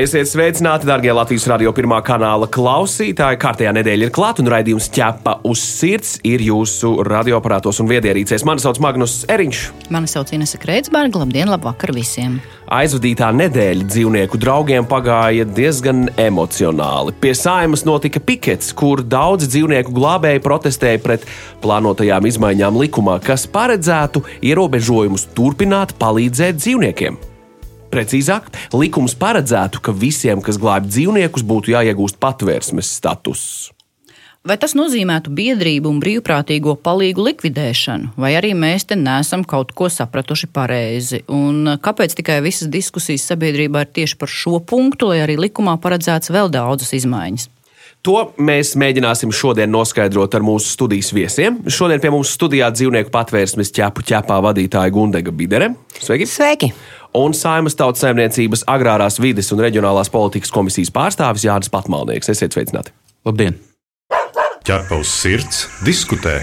Esiet sveicināti, darbie Latvijas radio pirmā kanāla klausītāji. Kārtējā nedēļa ir klāta, un raidījums ķepa uz sirds ir jūsu radioaparātos un viedierīcēs. Mani sauc Magnus Eriņš. Mani sauc Inese Kreitsberga. Labdien, labvakar visiem! Aizvadītā nedēļa dzīvnieku draugiem pagāja diezgan emocionāli. Pie saimas notika pikets, kur daudzi dzīvnieku glābēji protestēja pret plānotajām izmaiņām likumā, kas paredzētu ierobežojumus turpināt palīdzēt dzīvniekiem. Precīzāk, likums paredzētu, ka visiem, kas glābj dzīvniekus, būtu jāiegūst patvērsmes status. Vai tas nozīmētu biedrību un brīvprātīgo palīgu likvidēšanu, vai arī mēs te nesam kaut ko sapratuši pareizi? Un kāpēc tikai visas diskusijas sabiedrībā ir tieši par šo punktu, lai arī likumā paredzēts vēl daudzas izmaiņas? To mēs mēģināsim šodien noskaidrot ar mūsu studijas viesiem. Šodien pie mums studijā dzīvnieku patvērsmes ķepu ķepā vadītāja Gundega Bidere. Sveiki! Sveiki! Un Saimas tautsēmniecības agrārās vides un reģionālās politikas komisijas pārstāvis Jānis Patmalnieks. Esiet sveicināti! Labdien! Ķerpa uz sirds, diskutē!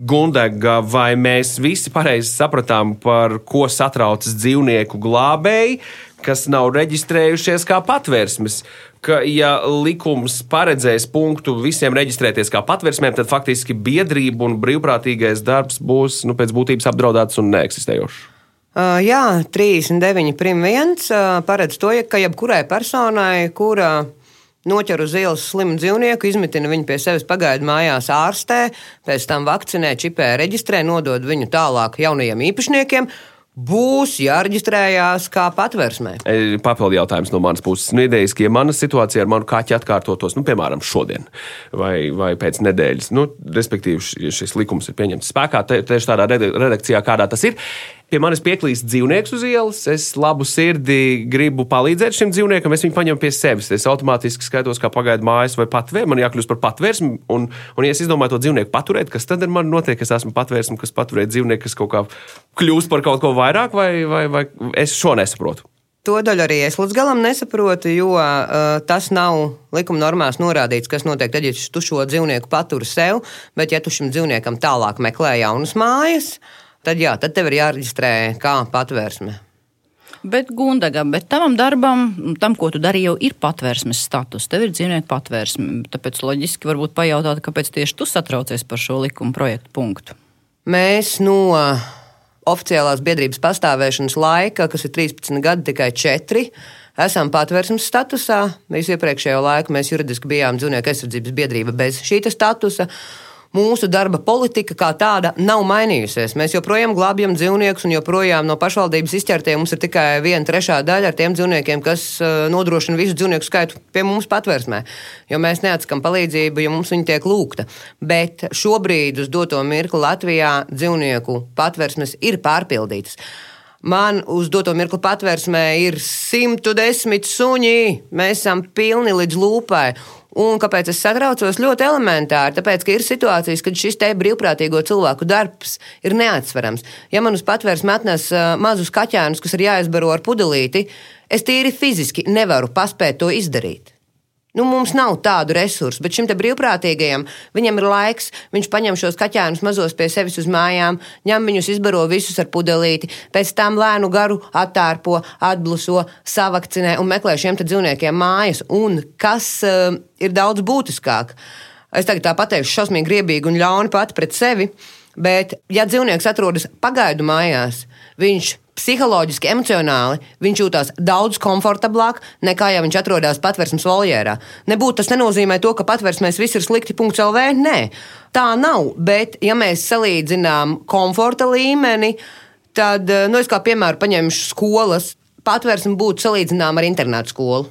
Gundega, vai mēs visi pareizi sapratām, par ko satraucas dzīvnieku glābēji, kas nav reģistrējušies kā patvērsmes? Ka, ja likums paredzēs punktu visiem reģistrēties kā patvērsmēm, tad faktiski biedrība un brīvprātīgais darbs būs nu, pēc būtības apdraudēts un neeksistējošs. Uh, jā, 39 prim 1 uh, paredz to, ka jebkurai personai, kura noķer uz ielas slimu dzīvnieku, izmitina viņu pie sevis pagaidu mājās ārstē, pēc tam vakcinē, čipē, reģistrē, nodod viņu tālāk jaunajiem īpašniekiem. Būs jāreģistrējās kā patvērsmē. E, papildu jautājums no manas puses. Nu, idejas, ka ja mana situācija ar manu kaķi atkārtotos, nu, piemēram, šodien vai, vai pēc nedēļas, nu, respektīvi, šis likums ir pieņemts spēkā tieši tādā redakcijā, kādā tas ir pie manis pieklīst dzīvnieks uz ielas, es labu sirdi gribu palīdzēt šim dzīvniekam, es viņu paņemu pie sevis. Es automātiski skaitos kā pagaidu mājas vai patvērsme. Man jākļūst par patvērsmi, un, un, ja es izdomāju to dzīvnieku paturēt, kas tad ar mani notiek? Es esmu patvērsme, kas paturē dzīvnieku, kas kaut kā kļūst par kaut ko vairāk, vai, vai, vai es šo nesaprotu. To daļu arī es līdz galam nesaprotu, jo uh, tas nav likuma normās norādīts, kas notiek tad, ja tu šo dzīvnieku paturi sev, bet ja tu šim dzīvniekam tālāk meklē jaunas mājas, uh, tad jā, tad tev ir jāreģistrē kā patvērsme. Bet, Gundaga, bet tavam darbam, tam, ko tu dari, jau ir patvērsmes status. Tev ir dzīvnieku patvērsme. Tāpēc loģiski varbūt pajautāt, kāpēc tieši tu satraucies par šo likuma projektu punktu. Mēs no oficiālās biedrības pastāvēšanas laika, kas ir 13 gadi, tikai 4, esam patvērsmes statusā. Visu iepriekšējo laiku mēs juridiski bijām dzīvnieku aizsardzības biedrība bez šī statusa mūsu darba politika kā tāda nav mainījusies. Mēs joprojām glābjam dzīvniekus, un joprojām no pašvaldības izķertiem mums ir tikai viena trešā daļa ar tiem dzīvniekiem, kas uh, nodrošina visu dzīvnieku skaitu pie mums patvērsmē. Jo mēs neatskam palīdzību, jo mums viņa tiek lūgta. Bet šobrīd uz doto mirkli Latvijā dzīvnieku patvērsmes ir pārpildītas. Man uz doto mirkli patvērsmē ir 110 suņi. Mēs esam pilni līdz lūpai. Un kāpēc es satraucos? Ļoti elementāri. Tāpēc, ka ir situācijas, kad šis te brīvprātīgo cilvēku darbs ir neatsverams. Ja man uz patvērsmes atnes mazus kaķēnus, kas ir jāizbaro ar pudelīti, es tīri fiziski nevaru paspēt to izdarīt. Nu, mums nav tādu resursu, bet šim brīvprātīgajam viņam ir laiks. Viņš paņem šos kaķēnus mazos pie sevis uz mājām, ņem viņus, izbaro visus ar pudelīti, pēc tam lēnu garu attārpo, atbluso, savakcinē un meklē šiem dzīvniekiem mājas. Un kas uh, ir daudz būtiskāk? Es tagad tā pateikšu, šausmīgi griebīgi un ļauni pati pret sevi, bet, ja dzīvnieks atrodas pagaidu mājās, viņš psiholoģiski, emocionāli viņš jūtas daudz komfortablāk nekā ja viņš atrodas patvērsmes voljērā. Nebūtu tas nenozīmē to, ka patvērsmēs viss ir slikti. LV. Nē, tā nav. Bet, ja mēs salīdzinām komforta līmeni, tad, nu, es kā piemēru paņemšu skolas, patvērsme būtu salīdzināma ar internātu skolu.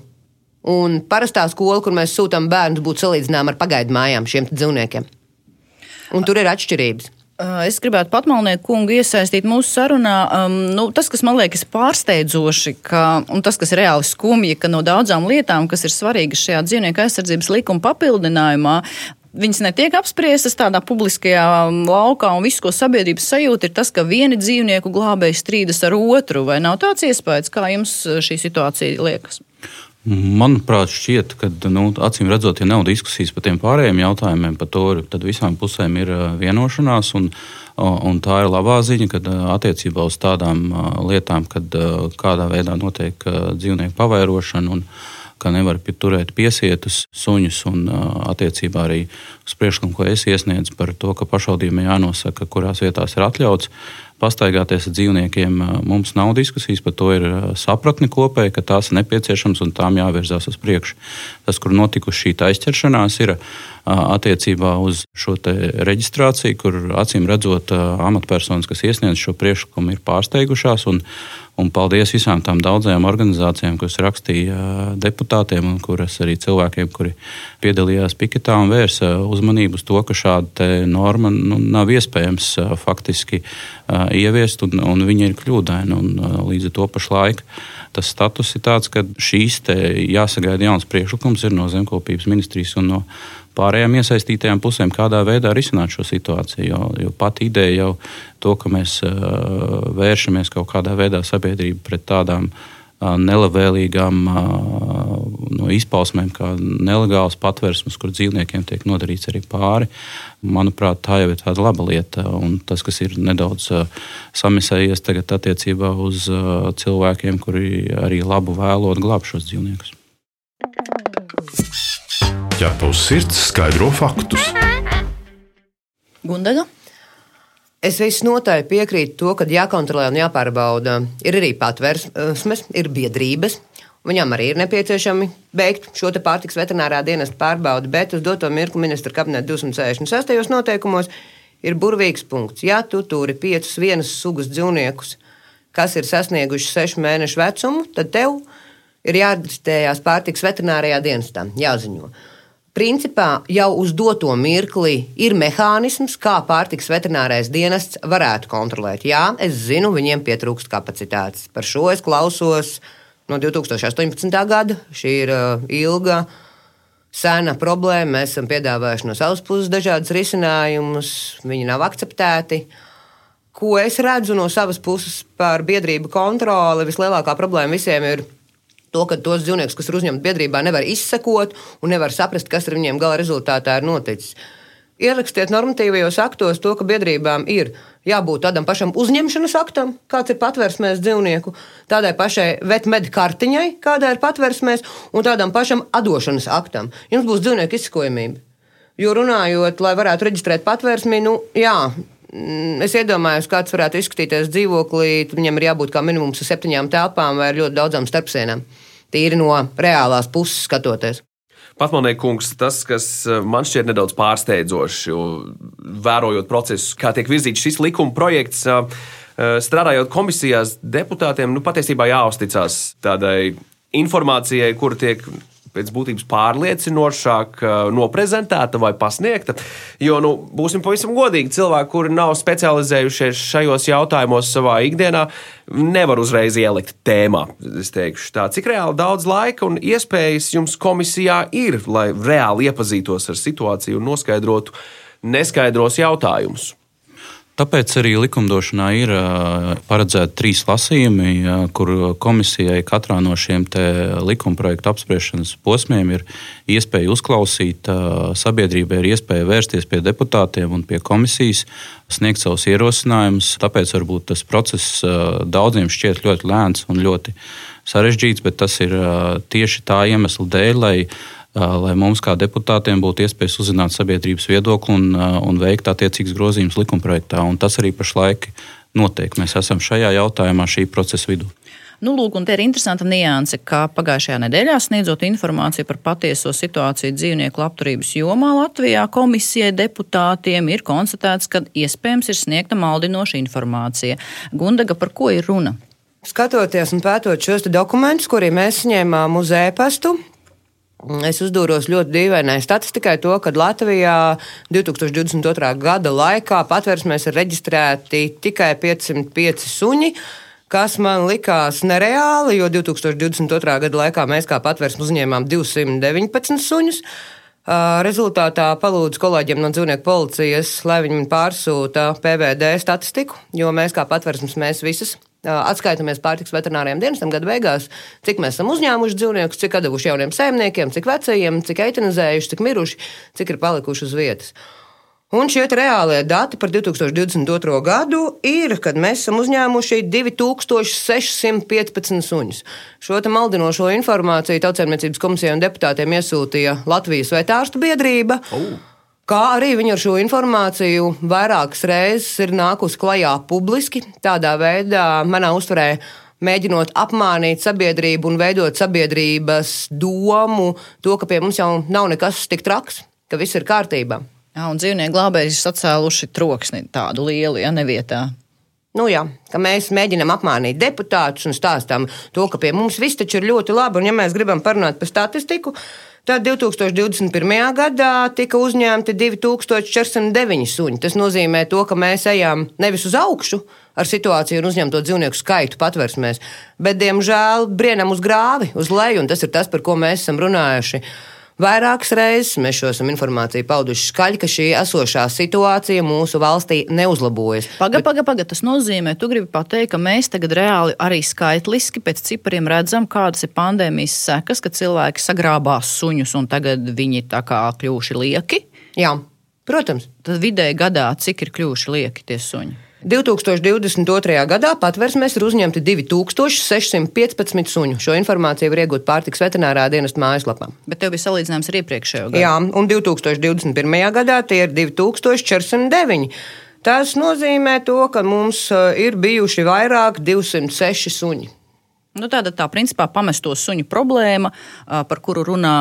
Un parastā skola, kur mēs sūtām bērnus, būtu salīdzināma ar pagaidu mājām šiem dzīvniekiem. Un tur ir atšķirības. Es gribētu patmalnieku kungu iesaistīt mūsu sarunā. Um, nu, tas, kas man liekas pārsteidzoši, ka, un tas, kas ir reāli skumji, ka no daudzām lietām, kas ir svarīgas šajā dzīvnieku aizsardzības likuma papildinājumā, Viņas netiek apspriestas tādā publiskajā laukā, un viss, ko sabiedrības sajūta, ir tas, ka vieni dzīvnieku glābēji strīdas ar otru. Vai nav tāds iespējas, kā jums šī situācija liekas? Manuprāt, šķiet, ka nu, acīm redzot, ja nav diskusijas par tiem pārējiem jautājumiem, par to, tad visām pusēm ir vienošanās. Un, un tā ir labā ziņa, kad attiecībā uz tādām lietām, kad kādā veidā notiek dzīvnieku pavairošana un ka nevar turēt piesietus suņus, un attiecībā arī uz priekšlikumu, ko es iesniedzu par to, ka pašvaldībiem jānosaka, kurās vietās ir atļauts pastaigāties ar dzīvniekiem. Mums nav diskusijas par to, ir sapratni kopēji, ka tās ir nepieciešams un tām jāvirzās uz priekšu. Tas, kur notikusi šī aizķeršanās, ir attiecībā uz šo reģistrāciju, kur acīm redzot, amatpersonas, kas iesniedz šo priekšlikumu, ir pārsteigušās. Un, un paldies visām tām daudzajām organizācijām, kuras rakstīja deputātiem un kuras arī cilvēkiem, kuri piedalījās piketā un vērsa uzmanību uz to, ka šāda norma nu, nav iespējams faktiski ieviest, un, un viņa ir kļūdaina. Un, līdz ar to pašlaik tas status ir tāds, ka šīs jāsagaida jauns priekšlikums ir no zemkopības ministrijas un no pārējām iesaistītajām pusēm, kādā veidā risināt šo situāciju. Jo, jo pat ideja jau to, ka mēs uh, vēršamies kaut kādā veidā sabiedrību pret tādām uh, nelabvēlīgām uh, no izpausmēm, kā nelegāls patvērsmes, kur dzīvniekiem tiek nodarīts arī pāri. Manuprāt, tā jau ir tāda laba lieta. Un tas, kas ir nedaudz samisējies tagad attiecībā uz cilvēkiem, kuri arī labu vēlot glābt šos dzīvniekus ķepa uz sirds, skaidro faktus. Gundaga? Es visnotaļ piekrītu to, ka jākontrolē un jāpārbauda. Ir arī patvērsmes, ir biedrības. Viņam arī ir nepieciešami beigt šo pārtiks veterinārā dienesta pārbaudi, bet uz doto mirkli ministra kabineta 266. noteikumos ir burvīgs punkts. Ja tu turi piecus vienas sugas dzīvniekus, kas ir sasnieguši sešu mēnešu vecumu, tad tev ir jāreģistrējas pārtiks veterinārijā dienestā, jāziņo principā jau uz doto mirkli ir mehānisms, kā pārtiks veterinārais dienests varētu kontrolēt. Jā, es zinu, viņiem pietrūkst kapacitātes. Par šo es klausos no 2018. gada. Šī ir uh, ilga, sena problēma. Mēs esam piedāvājuši no savas puses dažādus risinājumus, viņi nav akceptēti. Ko es redzu no savas puses par biedrību kontroli, vislielākā problēma visiem ir To, ka tos dzīvniekus, kas ir uzņemti biedrībā, nevar izsekot un nevar saprast, kas ar viņiem gala rezultātā ir noticis. Ierakstiet normatīvajos aktos to, ka biedrībām ir jābūt tādam pašam uzņemšanas aktam, kāds ir patvērsmēs dzīvnieku, tādai pašai vetmedi kartiņai, kāda ir patvērsmēs, un tādam pašam atdošanas aktam. Jums būs dzīvnieku izsekojamība. Jo runājot, lai varētu reģistrēt patvērsmi, nu, jā, es iedomājos, kāds varētu izskatīties dzīvoklī. Viņam ir jābūt kā minimums septiņām telpām vai ļoti daudzām starpsienām. Tīri no reālās puses skatoties. Patmanēji kungs, tas, kas eh, man šķiet nedaudz pārsteidzoši, vērojot procesu, kā tiek virzīts šis likuma projekts, strādājot komisijās, deputātiem nu, patiesībā jāuzticas tādai informācijai, kur tiek pēc būtības pārliecinošāk uh, noprezentēta vai pasniegta. Jo, nu, būsim pavisam godīgi, cilvēki, kuri nav specializējušies šajos jautājumos savā ikdienā, nevar uzreiz ielikt tēmā. Es teikšu, tā, cik reāli daudz laika un iespējas jums komisijā ir, lai reāli iepazītos ar situāciju un noskaidrotu neskaidros jautājumus. Tāpēc arī likumdošanā ir paredzēti trīs lasījumi, kur komisijai katrā no šiem likumprojektu apspriešanas posmiem ir iespēja uzklausīt, sabiedrībai ir iespēja vērsties pie deputātiem un pie komisijas, sniegt savus ierosinājumus. Tāpēc varbūt tas process daudziem šķiet ļoti lēns un ļoti sarežģīts, bet tas ir tieši tā iemesla dēļ, lai lai mums, kā deputātiem, būtu iespējas uzzināt sabiedrības viedokli un, un veikt attiecīgas grozījumus likumprojektā. Un tas arī pašlaik notiek. Mēs esam šajā jautājumā šī procesa vidū. Nu, lūk, un te ir interesanta nianse, ka pagājušajā nedēļā sniedzot informāciju par patieso situāciju dzīvnieku labturības jomā Latvijā komisijai deputātiem ir konstatēts, ka iespējams ir sniegta maldinoša informācija. Gundaga, par ko ir runa? Skatoties un pētot šos dokumentus, kuriem mēs saņēmām uz e-pastu, Es uzdūros ļoti dīvainai statistikai, to, ka Latvijā 2022. gada laikā patvērsmēs ir reģistrēti tikai 505 suņi, kas man likās nereāli, jo 2022. gada laikā mēs kā patvērsmu uzņēmām 219 suņus. Rezultātā palūdzu kolēģiem no dzīvnieku policijas, lai viņi pārsūta PVD statistiku, jo mēs kā patversmes mēs visas atskaitāmies pārtiks veterināriem dienestam gada beigās, cik mēs esam uzņēmuši dzīvniekus, cik devuši jauniem saimniekiem, cik vecajiem, cik eitanizējuši, cik miruši, cik ir palikuši uz vietas. Un šie reālie dati par 2022. gadu ir, kad mēs esam uzņēmuši 2615 suņus. Šo maldinošo informāciju Tautsēmniecības komisijai un deputātiem iesūtīja Latvijas Vetārstu biedrība. Oh. Kā arī viņi ar šo informāciju vairākas reizes ir nākusi klajā publiski, tādā veidā manā uztverē mēģinot apmānīt sabiedrību un veidot sabiedrības domu, to, ka pie mums jau nav nekas tik traks, ka viss ir kārtībā. Jā, un dzīvnieku glābēji ir sacēluši troksni tādu lielu, ja nevietā. Nu jā, ka mēs mēģinām apmānīt deputātus un stāstām to, ka pie mums viss taču ir ļoti labi. Un, ja mēs gribam parunāt par statistiku, tad 2021. gadā tika uzņemti 2409 suņi. Tas nozīmē, to, ka mēs ejam nevis uz augšu ar situāciju un uzņemto dzīvnieku skaitu patversmēs, bet, diemžēl, brienam uz grāvi, uz leju. Un tas ir tas, par ko mēs esam runājuši Vairākas reizes mēs šo informāciju pauduši skaļi, ka šī esošā situācija mūsu valstī neuzlabojas. Pagaid, pagaid, pagaid. Tas nozīmē, tu gribi pateikt, ka mēs tagad reāli arī skaitliski pēc cipariem redzam, kādas ir pandēmijas sekas, ka cilvēki sagrābās suņus un tagad viņi tā kā kļuvuši lieki. Jā, protams. Tad vidēji gadā cik ir kļuvuši lieki tie suņi? 2022. gadā patversmēs ir uzņemti 2615 suņu. Šo informāciju var iegūt pārtiks veterinārā dienesta mājaslapā. Bet tev bija salīdzinājums ar iepriekšējo gadu. Jā, un 2021. gadā tie ir 2409. Tas nozīmē to, ka mums uh, ir bijuši vairāk 206 suņi. Nu, tāda tā principā pamesto suņu problēma, par kuru runā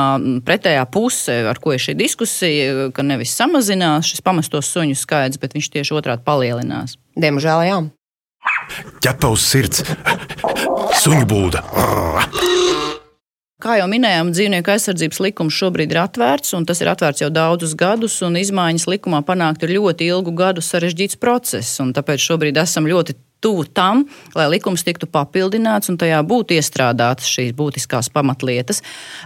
pretējā puse, ar ko ir šī diskusija, ka nevis samazinās šis pamesto suņu skaits, bet viņš tieši otrādi palielinās. Diemžēl, jā. Ķepa uz sirds, suņu būda. Kā jau minējām, dzīvnieku aizsardzības likums šobrīd ir atvērts, un tas ir atvērts jau daudzus gadus, un izmaiņas likumā panākt ir ļoti ilgu gadu sarežģīts process. Tāpēc šobrīd esam ļoti tuvu tam, lai likums tiktu papildināts un tajā būtu iestrādātas šīs būtiskās pamatlietas.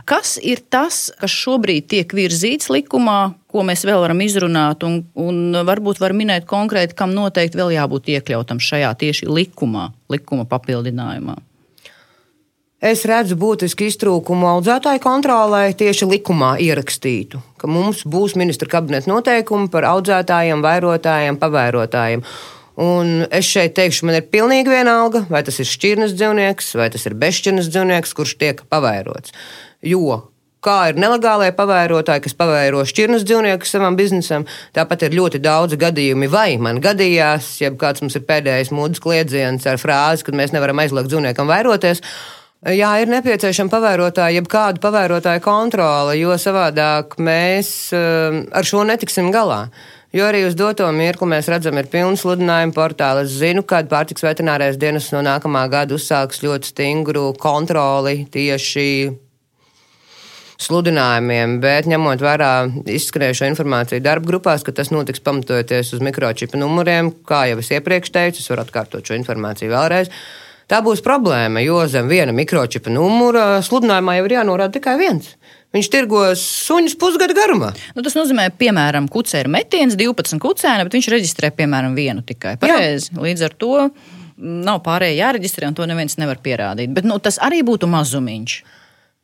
Kas ir tas, kas šobrīd tiek virzīts likumā, ko mēs vēl varam izrunāt, un, un varbūt var minēt konkrēti, kam noteikti vēl jābūt iekļautam šajā tieši likumā, likuma papildinājumā? Es redzu būtisku iztrūkumu audzētāju kontrolē tieši likumā ierakstītu, ka mums būs ministra kabineta noteikumi par audzētājiem, vairotājiem, pavērotājiem. Un es šeit teikšu, man ir pilnīgi vienalga, vai tas ir šķirnes dzīvnieks, vai tas ir bezšķirnes dzīvnieks, kurš tiek pavairots. Jo kā ir nelegālie pavērotāji, kas pavēro šķirnes dzīvniekus savam biznesam. Tāpat ir ļoti daudz gadījumi, vai man gadījās, ja kāds mums ir pēdējais mūdes kliedziens ar frāzi, ka mēs nevaram aizliegt dzīvniekam vairoties. Jā, ir nepieciešama pavērotāja, jeb kāda pavērotāja kontrole, jo savādāk mēs eh, ar šo netiksim galā. Jo arī uz doto mirkli mēs redzam, ir pilns sludinājumu portāli. Es zinu, ka pārtiks veterinārais dienas no nākamā gada uzsāks ļoti stingru kontroli tieši sludinājumiem, bet ņemot vērā izskanējušo informāciju darba grupās, ka tas notiks pamatojoties uz mikročipa numuriem, kā jau es iepriekš teicu, es varu atkārtot šo informāciju vēlreiz. Tā būs problēma, jo zem viena mikročipa numura sludinājumā jau ir jānorāda tikai viens. Viņš tirgos suņus pusgadu garumā. Nu, tas nozīmē, piemēram, kucē ir metiens, 12 kucēni, bet viņš reģistrē, piemēram, vienu tikai. Pareizi. Līdz ar to nav pārējie jāreģistrē, un to neviens nevar pierādīt. Bet nu, tas arī būtu mazumiņš.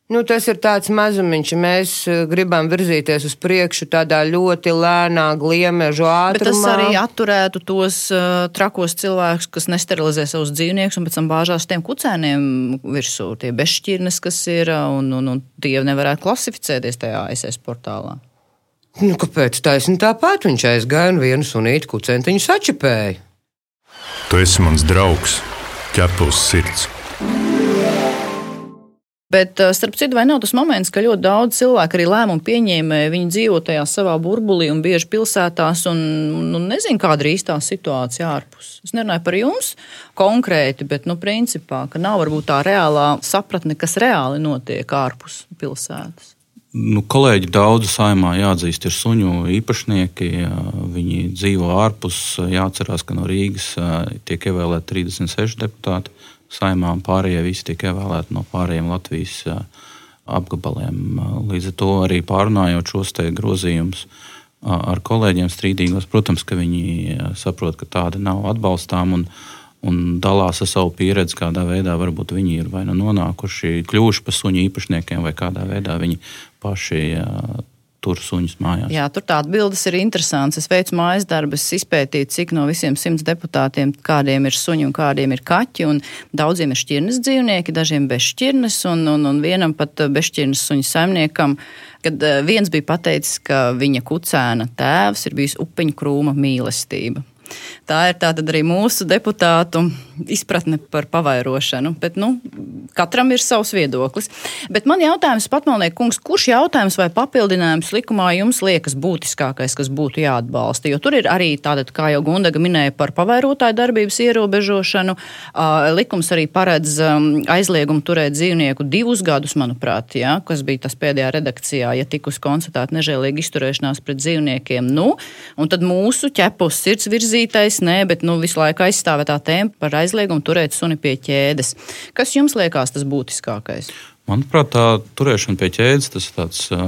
Nu, tas ir tāds mazumiņš. Mēs eh, gribam virzīties uz priekšu tādā ļoti lēnā, gliemežu ātrumā. Bet tas arī atturētu tos uh, trakos cilvēkus, kas nesterilizē savus dzīvniekus un pēc tam bāžās tiem kucēniem virsū. Tie bezšķirnes, kas ir, un, un, un tie nevarētu klasificēties tajā ASS portālā. Nu, kāpēc taisni tāpat viņš aizgāja un vienu sunītu kucēntiņu sačipēja? Tu esi mans draugs, ķepus sirds. Bet, eh, starp citu, vai nav tas moments, ka ļoti daudz cilvēku, arī lēmumu pieņēmēji, viņi dzīvo tajā savā burbulī un bieži pilsētās un, un nezina, kāda ir īstā situācija ārpus. Es nerunāju par jums konkrēti, bet, nu, principā, ka nav varbūt tā reālā sapratne, kas reāli notiek ārpus pilsētas. Nu, kolēģi daudz saimā jāatzīst, ir suņu īpašnieki. Viņi dzīvo ārpus. Jāatcerās, ka no Rīgas tiek ievēlēti 36 deputāti saimā, un pārējie visi tiek ievēlēti no pārējiem Latvijas apgabaliem. Līdz ar to arī pārunājot šos grozījumus ar kolēģiem strīdīgos, protams, ka viņi saprot, ka tāda nav atbalstām. Un, un dalās ar savu pieredzi, kādā veidā varbūt viņi ir vai nu nonākuši, kļuvuši par suņu īpašniekiem, vai kādā veidā viņi paši tur suņus mājās. Jā, tur tā atbildes ir interesants. Es veicu mājas darbus, izpētīju, cik no visiem simts deputātiem kādiem ir suņi un kādiem ir kaķi. Daudziem ir šķirnes dzīvnieki, dažiem bez šķirnes, un, un, un vienam pat bez šķirnes suņu saimniekam. Kad eh, viens bija pateicis, ka viņa kucēna tēvs ir bijis upeņu krūma mīlestība. Tā ir tātad arī mūsu deputātu izpratne par pavairošanu. Bet, nu, katram ir savs viedoklis. Bet man jautājums, Patmalnieks, kungs, kurš jautājums vai papildinājums likumā jums liekas būtiskākais, kas būtu jāatbalsta? Jo tur ir arī tāda, kā jau Gundaga minēja, par pavairotāju darbības ierobežošanu. Likums arī paredz aizliegumu turēt dzīvnieku divus gadus, manuprāt, ja, kas bija tas pēdējā redakcijā, ja tikus konstatēta nežēlīga izturēšanās pret dzīvniekiem. Nu, un tad mūsu ķepus sirds virzītais, nē, bet nu, visu laiku aizstāvētā tēma par aizliegumu aizliegumu turēt suni pie ķēdes. Kas jums liekas tas būtiskākais? Manuprāt, tā turēšana pie ķēdes tas ir tāds uh,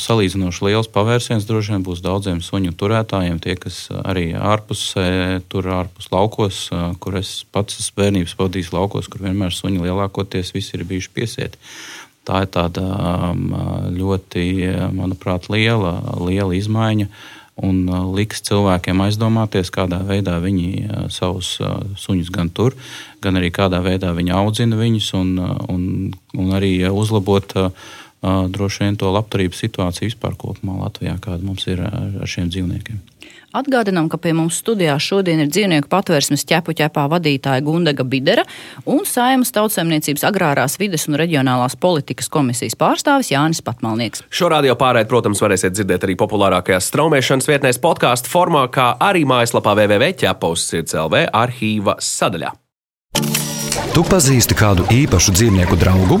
salīdzinoši liels pavērsiens. Droši vien būs daudziem suņu turētājiem, tie, kas arī ārpusē, tur ārpus laukos, uh, kur es pats esmu bērnības pavadījis laukos, kur vienmēr suņi lielākoties visi ir bijuši piesieti. Tā ir tāda um, ļoti, manuprāt, liela, liela izmaiņa. Uh, un uh, liks cilvēkiem aizdomāties, kādā veidā viņi uh, savus uh, suņus gan tur, gan arī kādā veidā viņi audzina viņus, un, un, un arī uzlabot droši vien to labturības situāciju vispār kopumā Latvijā, kāda mums ir ar šiem dzīvniekiem. Atgādinām, ka pie mums studijā šodien ir dzīvnieku patvērsmes ķepu ķepā vadītāja Gundaga Bidera un Saimas tautsēmniecības agrārās vides un reģionālās politikas komisijas pārstāvis Jānis Patmalnieks. Šo radio pārēdi, protams, varēsiet dzirdēt arī populārākajās straumēšanas vietnēs podkāstu formā, kā arī mājaslapā www.ķepaus.clv arhīva sadaļā. Tu pazīsti kādu īpašu dzīvnieku draugu?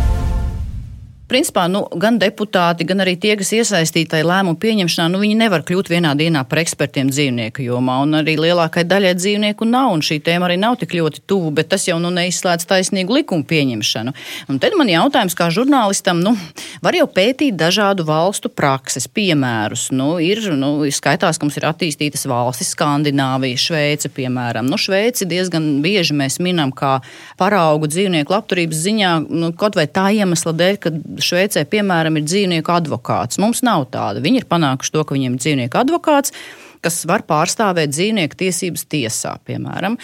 principā nu, gan deputāti, gan arī tie, kas iesaistīti lēmumu pieņemšanā, nu, viņi nevar kļūt vienā dienā par ekspertiem dzīvnieku jomā. Un arī lielākai daļai dzīvnieku nav, un šī tēma arī nav tik ļoti tuvu, bet tas jau nu, neizslēdz taisnīgu likumu pieņemšanu. Un tad man jautājums, kā žurnālistam, nu, var jau pētīt dažādu valstu prakses, piemērus. Nu, ir, nu, skaitās, ka mums ir attīstītas valstis, Skandināvija, Šveice, piemēram. Nu, Šveici diezgan bieži mēs minam kā paraugu dzīvnieku labturības ziņā, nu, kaut vai tā iemesla dēļ, ka Šveicē, piemēram, ir dzīvnieku advokāts. Mums nav tāda. Viņi ir panākuši to, ka viņiem ir dzīvnieku advokāts kas var pārstāvēt dzīvnieku tiesības tiesā, piemēram.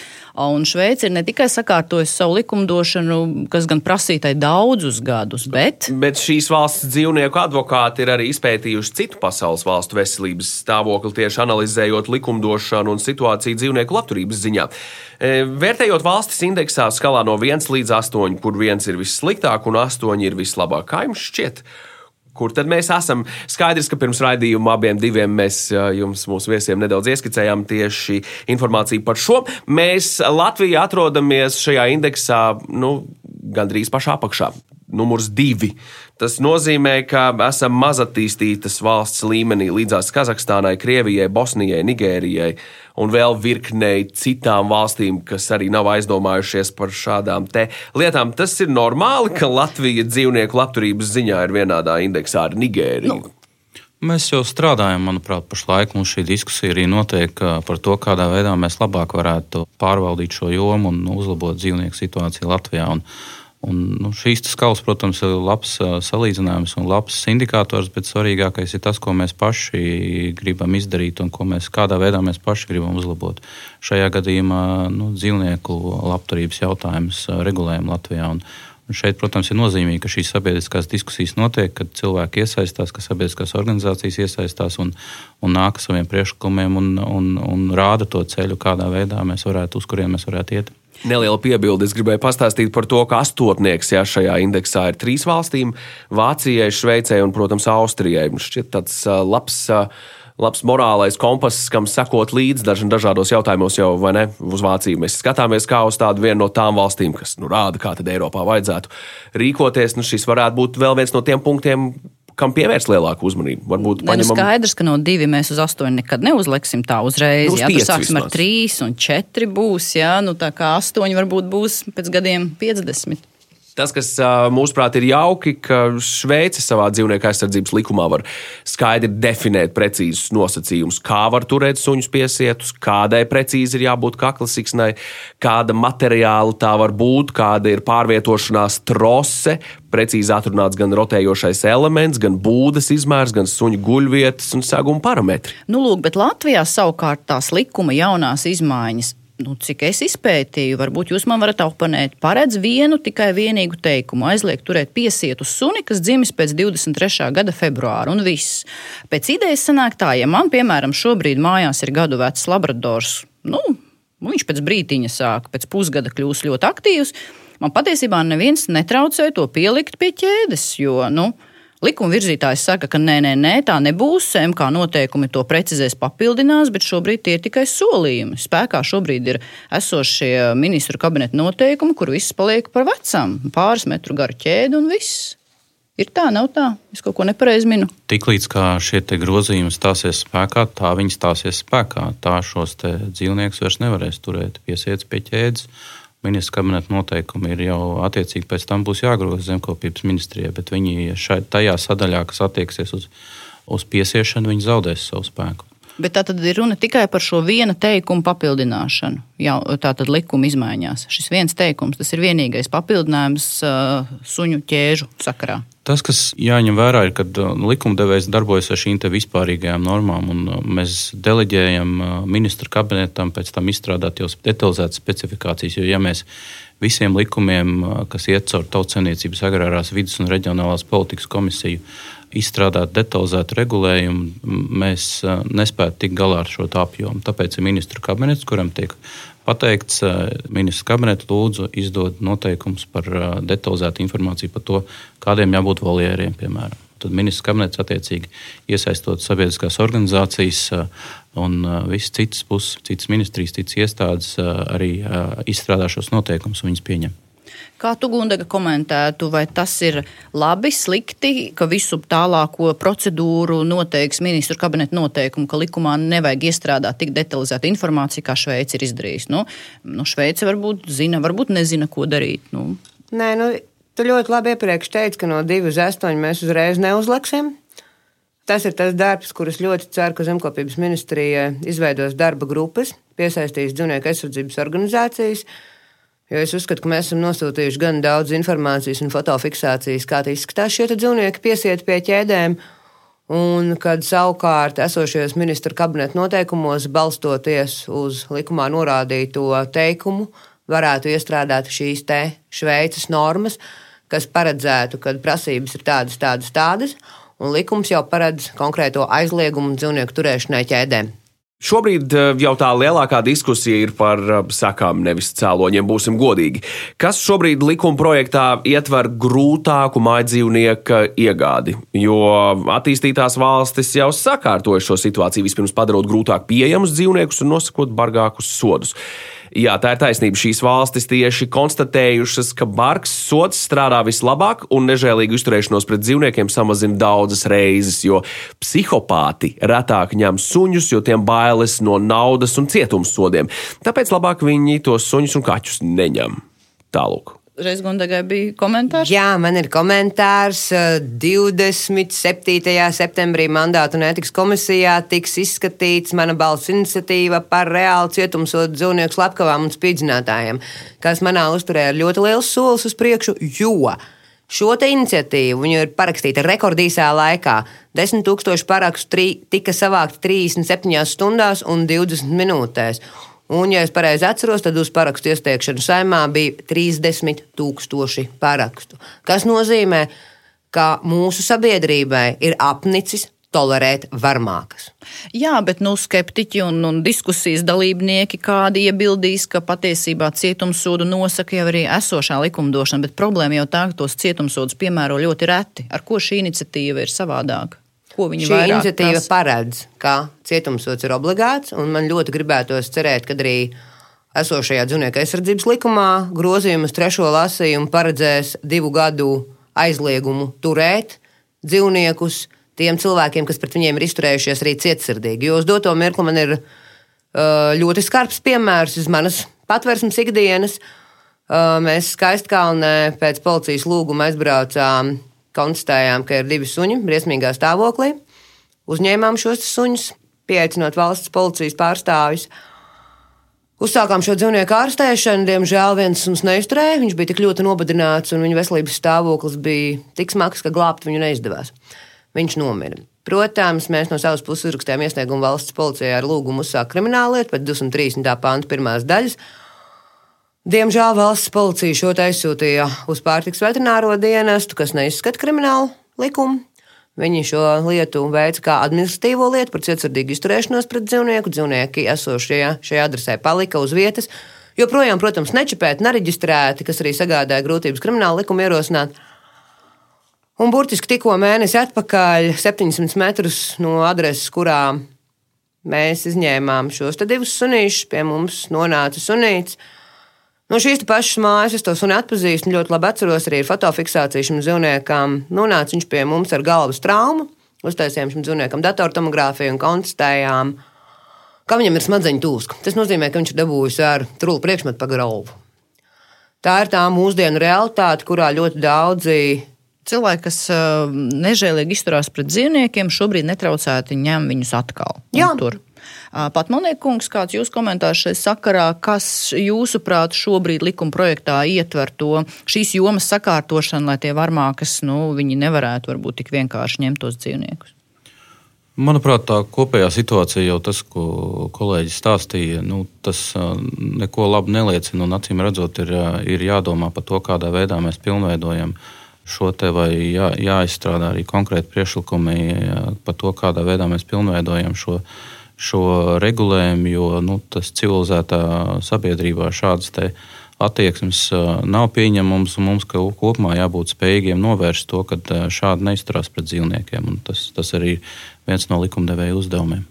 Un Šveice ir ne tikai sakārtojusi savu likumdošanu, kas gan prasītai daudzus gadus, bet. Bet šīs valsts dzīvnieku advokāti ir arī izpētījuši citu pasaules valstu veselības stāvokli, tieši analizējot likumdošanu un situāciju dzīvnieku labturības ziņā. E, vērtējot valstis indeksā skalā no 1 līdz 8, kur 1 ir vissliktāk un 8 ir vislabāk, kā jums šķiet? Kur tad mēs esam? Skaidrs, ka pirms raidījuma abiem diviem mēs jums, mūsu viesiem, nedaudz ieskicējām tieši informāciju par šo. Mēs Latvijā atrodamies šajā indeksā nu, gandrīz pašā apakšā numurs divi. Tas nozīmē, ka esam mazattīstītas valsts līmenī līdzās Kazahstānai, Krievijai, Bosnijai, Nigērijai un vēl virknei citām valstīm, kas arī nav aizdomājušies par šādām lietām. Tas ir normāli, ka Latvija dzīvnieku labturības ziņā ir vienādā indeksā ar Nigēriju. Nu. Mēs jau strādājam, manuprāt, pašlaik mums šī diskusija arī notiek par to, kādā veidā mēs labāk varētu pārvaldīt šo jomu un uzlabot dzīvnieku situāciju Latvijā. Un Un, nu, šīs skalas, protams, ir labs salīdzinājums un labs indikators, bet svarīgākais ir tas, ko mēs paši gribam izdarīt un mēs, kādā veidā mēs paši gribam uzlabot. Šajā gadījumā nu, dzīvnieku labturības jautājums regulējam Latvijā. Un, Un šeit, protams, ir nozīmīgi, ka šīs sabiedriskās diskusijas notiek, kad cilvēki iesaistās, ka sabiedriskās organizācijas iesaistās un, un nāk ar saviem priekšlikumiem un, un, un rāda to ceļu, kādā veidā mēs varētu, uz kuriem mēs varētu iet. Neliela piebilde. Es gribēju pastāstīt par to, ka astotnieks jā, šajā indeksā ir trīs valstīm - Vācijai, Šveicē un, protams, Austrijai. Šķiet, tāds labs labs morālais kompass, kam sekot līdzi dažādos jautājumos, jau vai ne? Uz Vāciju mēs skatāmies kā uz tādu vienu no tām valstīm, kas nu, rāda, kā tad Eiropā vajadzētu rīkoties. Nu, šis varētu būt vēl viens no tiem punktiem, kam pievērst lielāku uzmanību. Varbūt Ne, nu paņemam skaidrs, ka no divi mēs uz astoņu nekad neuzliksim tā uzreiz. Nu, jā, tur sāksim ar vismaz. trīs un četri būs. Jā, nu tā kā astoņi varbūt būs pēc gadiem 50. Tas, kas mūsuprāt ir jauki, ka Šveice savā dzīvnieku aizsardzības likumā var skaidri definēt precīzus nosacījumus, kā var turēt suņus piesietus, kādai precīzi ir jābūt kaklasiksnai, kāda materiāla tā var būt, kāda ir pārvietošanās trose. Precīzi atrunāts gan rotējošais elements, gan būdas izmērs, gan suņu guļvietas un seguma parametri. Nu, lūk, bet Latvijā savukārt tās likuma jaunās izmaiņas. Nu, cik es izpētīju, varbūt jūs man varat oponēt. Paredz vienu tikai vienīgu teikumu. Aizliegt turēt piesietu suni, kas dzimis pēc 23. gada februāra, un viss. Pēc idejas sanāk tā, ja man, piemēram, šobrīd mājās ir gadu vecs labradors, nu, viņš pēc brīdiņa sāk, pēc pusgada kļūst ļoti aktīvs. Man patiesībā neviens netraucē to pielikt pie ķēdes, jo, nu, Likuma virzītājs saka, ka nē, nē, nē, tā nebūs. MK noteikumi to precizēs, papildinās, bet šobrīd tie ir tikai solījumi. Spēkā šobrīd ir esošie ministru kabineta noteikumi, kur viss paliek par vecam. Pāris metru gara ķēde un viss. Ir tā, nav tā. Es kaut ko nepareizi minu. Tiklīdz šie grozījumi stāsies spēkā, tā viņi stāsies spēkā. Tā šos dzīvniekus vairs nevarēs turēt piesiets pie ķēdes. Ministra kabineta noteikumi ir jau attiecīgi pēc tam būs jāgroza zemkopības ministrijai, bet viņi šai, tajā sadaļā, kas attieksies uz, uz piesiešanu, viņi zaudēs savu spēku. Bet tā tad ir runa tikai par šo viena teikuma papildināšanu. Jā, tā tad likuma izmaiņās. Šis viens teikums, tas ir vienīgais papildinājums uh, suņu ķēžu sakarā. Tas, kas jāņem vērā, ir, ka uh, likumdevējs darbojas ar šīm vispārīgajām normām, un uh, mēs deleģējam uh, ministru kabinetam pēc tam izstrādāt jau detalizētas specifikācijas. Jo, ja mēs visiem likumiem, kas iet caur tautsēmniecības agrārās vidas un reģionālās politikas komisiju, izstrādāt detalizētu regulējumu, mēs nespētu tikt galā ar šo apjomu. Tāpēc ir ministru kabinets, kuram tiek pateikts, ministrs kabinets lūdzu izdod noteikumus par detalizētu informāciju par to, kādiem jābūt voljeriem, piemēram. Tad ministrs kabinets attiecīgi iesaistot sabiedriskās organizācijas un visas citas puses, citas ministrijas, citas iestādes arī izstrādā šos noteikumus un viņus pieņem. Kā tu, Gundaga, komentētu, vai tas ir labi, slikti, ka visu tālāko procedūru noteiks ministru kabineta noteikumu, ka likumā nevajag iestrādāt tik detalizētu informāciju, kā Šveice ir izdarījusi? Nu, nu, Šveice varbūt zina, varbūt nezina, ko darīt. Nu, Nē, nu, tu ļoti labi iepriekš teici, ka no 2 uz 8 mēs uzreiz neuzliksim. Tas ir tas darbs, kurus ļoti ceru, ka Zemkopības ministrija izveidos darba grupas, piesaistīs dzīvnieku aizsardzības organizācijas. Jo es uzskatu, ka mēs esam nosūtījuši gan daudz informācijas un fotofiksācijas, kā tie izskatās šie dzīvnieki piesiet pie ķēdēm. Un kad savukārt esošajos ministra kabineta noteikumos, balstoties uz likumā norādīto teikumu, varētu iestrādāt šīs te Šveices normas, kas paredzētu, ka prasības ir tādas, tādas, tādas, un likums jau paredz konkrēto aizliegumu dzīvnieku turēšanai ķēdēm. Šobrīd eh, jau tā lielākā diskusija ir par eh, sakām, nevis cēloņiem, būsim godīgi. Kas šobrīd likuma projektā ietver grūtāku mājdzīvnieku iegādi? Jo attīstītās valstis jau sakārtoja šo situāciju, vispirms padarot grūtāk pieejamus dzīvniekus un nosakot bargākus sodus. Jā, tā ir taisnība. Šīs valstis tieši konstatējušas, ka bargs sods strādā vislabāk un nežēlīgu izturēšanos pret dzīvniekiem samazina daudzas reizes, jo psihopāti retāk ņem suņus, jo tiem bailes no naudas un cietums-sodiem. Tāpēc labāk viņi tos suņus un kaķus neņem. Tālāk. Reiz Gundagai bija komentārs. Jā, man ir komentārs. eh, 27. septembrī mandātu un ētikas komisijā tiks izskatīts mana balss iniciatīva par reālu cietumsodu dzīvnieku slepkavām un spīdzinātājiem, kas manā uzturē ir ļoti liels solis uz priekšu, jo šo iniciatīvu viņu ir parakstīta rekordīsā laikā. 10 000 parakstu tri, tika savākti 37 stundās un 20 minūtēs. Un, ja es pareizi atceros, tad uz parakstu iesniegšanu saimā bija 30 tūkstoši parakstu. Kas nozīmē, ka mūsu sabiedrībai ir apnicis tolerēt varmākas. Jā, bet nu, skeptiķi un, un diskusijas dalībnieki kādi iebildīs, ka patiesībā cietumsodu nosaka jau arī esošā likumdošana, bet problēma jau tā, ka tos cietumsodus piemēro ļoti reti. Ar ko šī iniciatīva ir savādāka? Ko viņi Šī vairāk iniciatīva prasa? paredz, ka cietumsots ir obligāts, un man ļoti gribētos cerēt, ka arī esošajā dzīvnieku aizsardzības likumā grozījumus trešo lasījumu paredzēs divu gadu aizliegumu turēt dzīvniekus tiem cilvēkiem, kas pret viņiem ir izturējušies arī cietsirdīgi. Jo uz doto mirkli man ir uh, ļoti skarbs piemērs iz manas patvērsmes ikdienas. Uh, Mēs skaistkalnē pēc policijas lūguma aizbraucām, konstatējām, ka ir divi suņi briesmīgā stāvoklī. Uzņēmām šos suņus, pieaicinot valsts policijas pārstāvjus. Uzsākām šo dzīvnieku ārstēšanu. Diemžēl viens mums neizturēja. Viņš bija tik ļoti nobadināts, un viņa veselības stāvoklis bija tik smags, ka glābt viņu neizdevās. Viņš nomira. Protams, mēs no savas puses uzrakstījām iesniegumu valsts policijai ar lūgumu uzsākt kriminālu lietu pēc 230. panta pirmās daļas. Diemžēl valsts policija šo te aizsūtīja uz pārtiks veterināro dienestu, kas neizskata kriminālu likumu. Viņi šo lietu veica kā administratīvo lietu par cietsirdīgu izturēšanos pret dzīvnieku. Dzīvnieki esošie šajā adresē palika uz vietas. Joprojām, protams, nečipēti, nereģistrēti, kas arī sagādāja grūtības krimināla likuma ierosināt. Un burtiski tikko mēnesi atpakaļ, 700 metrus no adreses, kurā mēs izņēmām šos divus sunīšus, pie mums nonāca sunīts. No šīs te pašas mājas es to suni atpazīstu un ļoti labi atceros arī ar fotofiksāciju šim dzīvniekam. Nonāca viņš pie mums ar galvas traumu, uztaisījām šim dzīvniekam datortomogrāfiju un konstatējām, ka viņam ir smadzeņu tūska. Tas nozīmē, ka viņš ir dabūjis ar trulu priekšmetu pa galvu. Tā ir tā mūsdienu realitāte, kurā ļoti daudzi Cilvēki, kas uh, nežēlīgi izturās pret dzīvniekiem, šobrīd netraucēti ņem viņus atkal. Jā. Tur. Pat Monēkungs, kāds jūs komentārs šai sakarā, kas jūsuprāt šobrīd likuma projektā ietver to šīs jomas sakārtošanu, lai tie varmā, kas nu, viņi nevarētu varbūt tik vienkārši ņemt tos dzīvniekus? Manuprāt, tā kopējā situācija jau tas, ko kolēģis stāstīja, nu, tas neko labu neliecina. Un, acīm redzot, ir, ir jādomā par to, kādā veidā mēs pilnveidojam šo te vai jā, jāizstrādā arī konkrēti priekšlikumi par to, kādā veidā mēs pilnveidojam šo, šo regulējumu, jo nu, tas civilizētā sabiedrībā šādas attieksmes nav pieņemams, un mums kopumā jābūt spējīgiem novērst to, ka šādi neizturās pret dzīvniekiem. Tas, tas arī ir viens no likumdevēja uzdevumiem.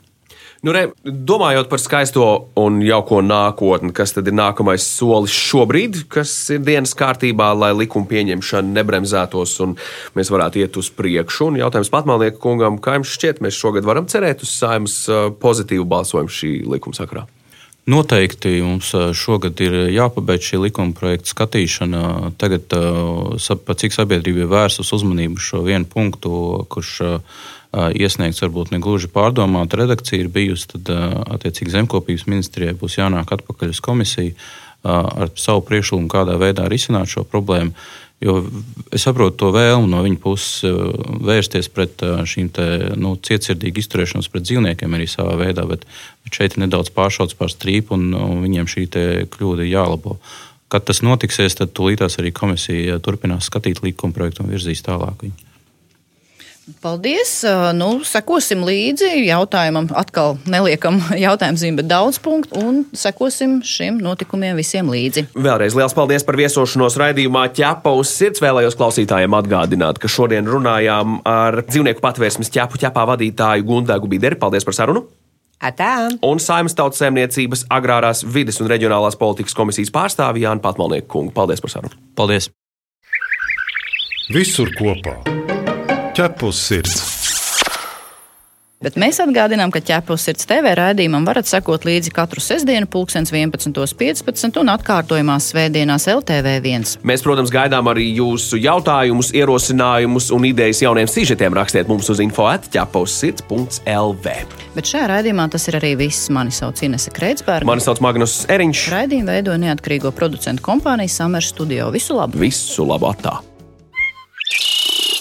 Nu, re, domājot par skaisto un jauko nākotni, kas tad ir nākamais solis šobrīd, kas ir dienas kārtībā, lai likuma pieņemšana nebremzētos un mēs varētu iet uz priekšu. Un jautājums Patmalnieku kungam, kā jums šķiet, mēs šogad varam cerēt uz saimas uh, pozitīvu balsojumu šī likuma sakrā? Noteikti mums ā, šogad ir jāpabeidz šī likuma projekta skatīšana. Tagad, par cik sabiedrība ir vērsus uzmanību uz šo vienu punktu, kurš ā, iesniegts varbūt ne gluži pārdomāta redakcija ir bijusi, tad attiecīgi zemkopības ministrijai būs jānāk atpakaļ uz komisiju ar savu priekšlikumu, kādā veidā risināt šo problēmu. Jo es saprotu to vēlmu no viņa puses vērsties pret šīm te, nu, cietsirdīgu izturēšanos pret dzīvniekiem arī savā veidā, bet, bet šeit ir nedaudz pāršauts pār strīpu un, un viņiem šī kļūda jālabo. Kad tas notiksies, tad tūlītās arī komisija turpinās skatīt likuma projektu un virzīs tālāk viņu. Paldies! Nu, sekosim līdzi jautājumam. Atkal neliekam jautājumu zīmi, bet daudz punktu, un sekosim šiem notikumiem visiem līdzi. Vēlreiz liels paldies par viesošanos raidījumā ķepa uz sirds. Vēlējos klausītājiem atgādināt, ka šodien runājām ar dzīvnieku patvērsmes ķepu ķepā vadītāju Gundegu Bideri. Paldies par sarunu! Atā! Un Saimnes tautas saimniecības agrārās vides un reģionālās politikas komisijas pārstāvja Jānis Patmalnieku kungu. Paldies par sarunu! Paldies! Visur kopā - ķepus sirds. Bet mēs atgādinām, ka ķepus sirds TV raidījumam varat sekot līdzi katru sestdienu, 11.15 un atkārtojumās svētdienās LTV1. Mēs, protams, gaidām arī jūsu jautājumus, ierosinājumus un idejas jauniem sižetiem. Rakstiet mums uz info atķepa uz sirds.lv. Bet šajā raidījumā tas ir arī viss. Mani sauc Inese Kreitsberga. Mani sauc Magnus Eriņš. Raidījumu veidoja neatkarīgo producentu kompānija Summer Studio. Visu labu! Visu labu atā!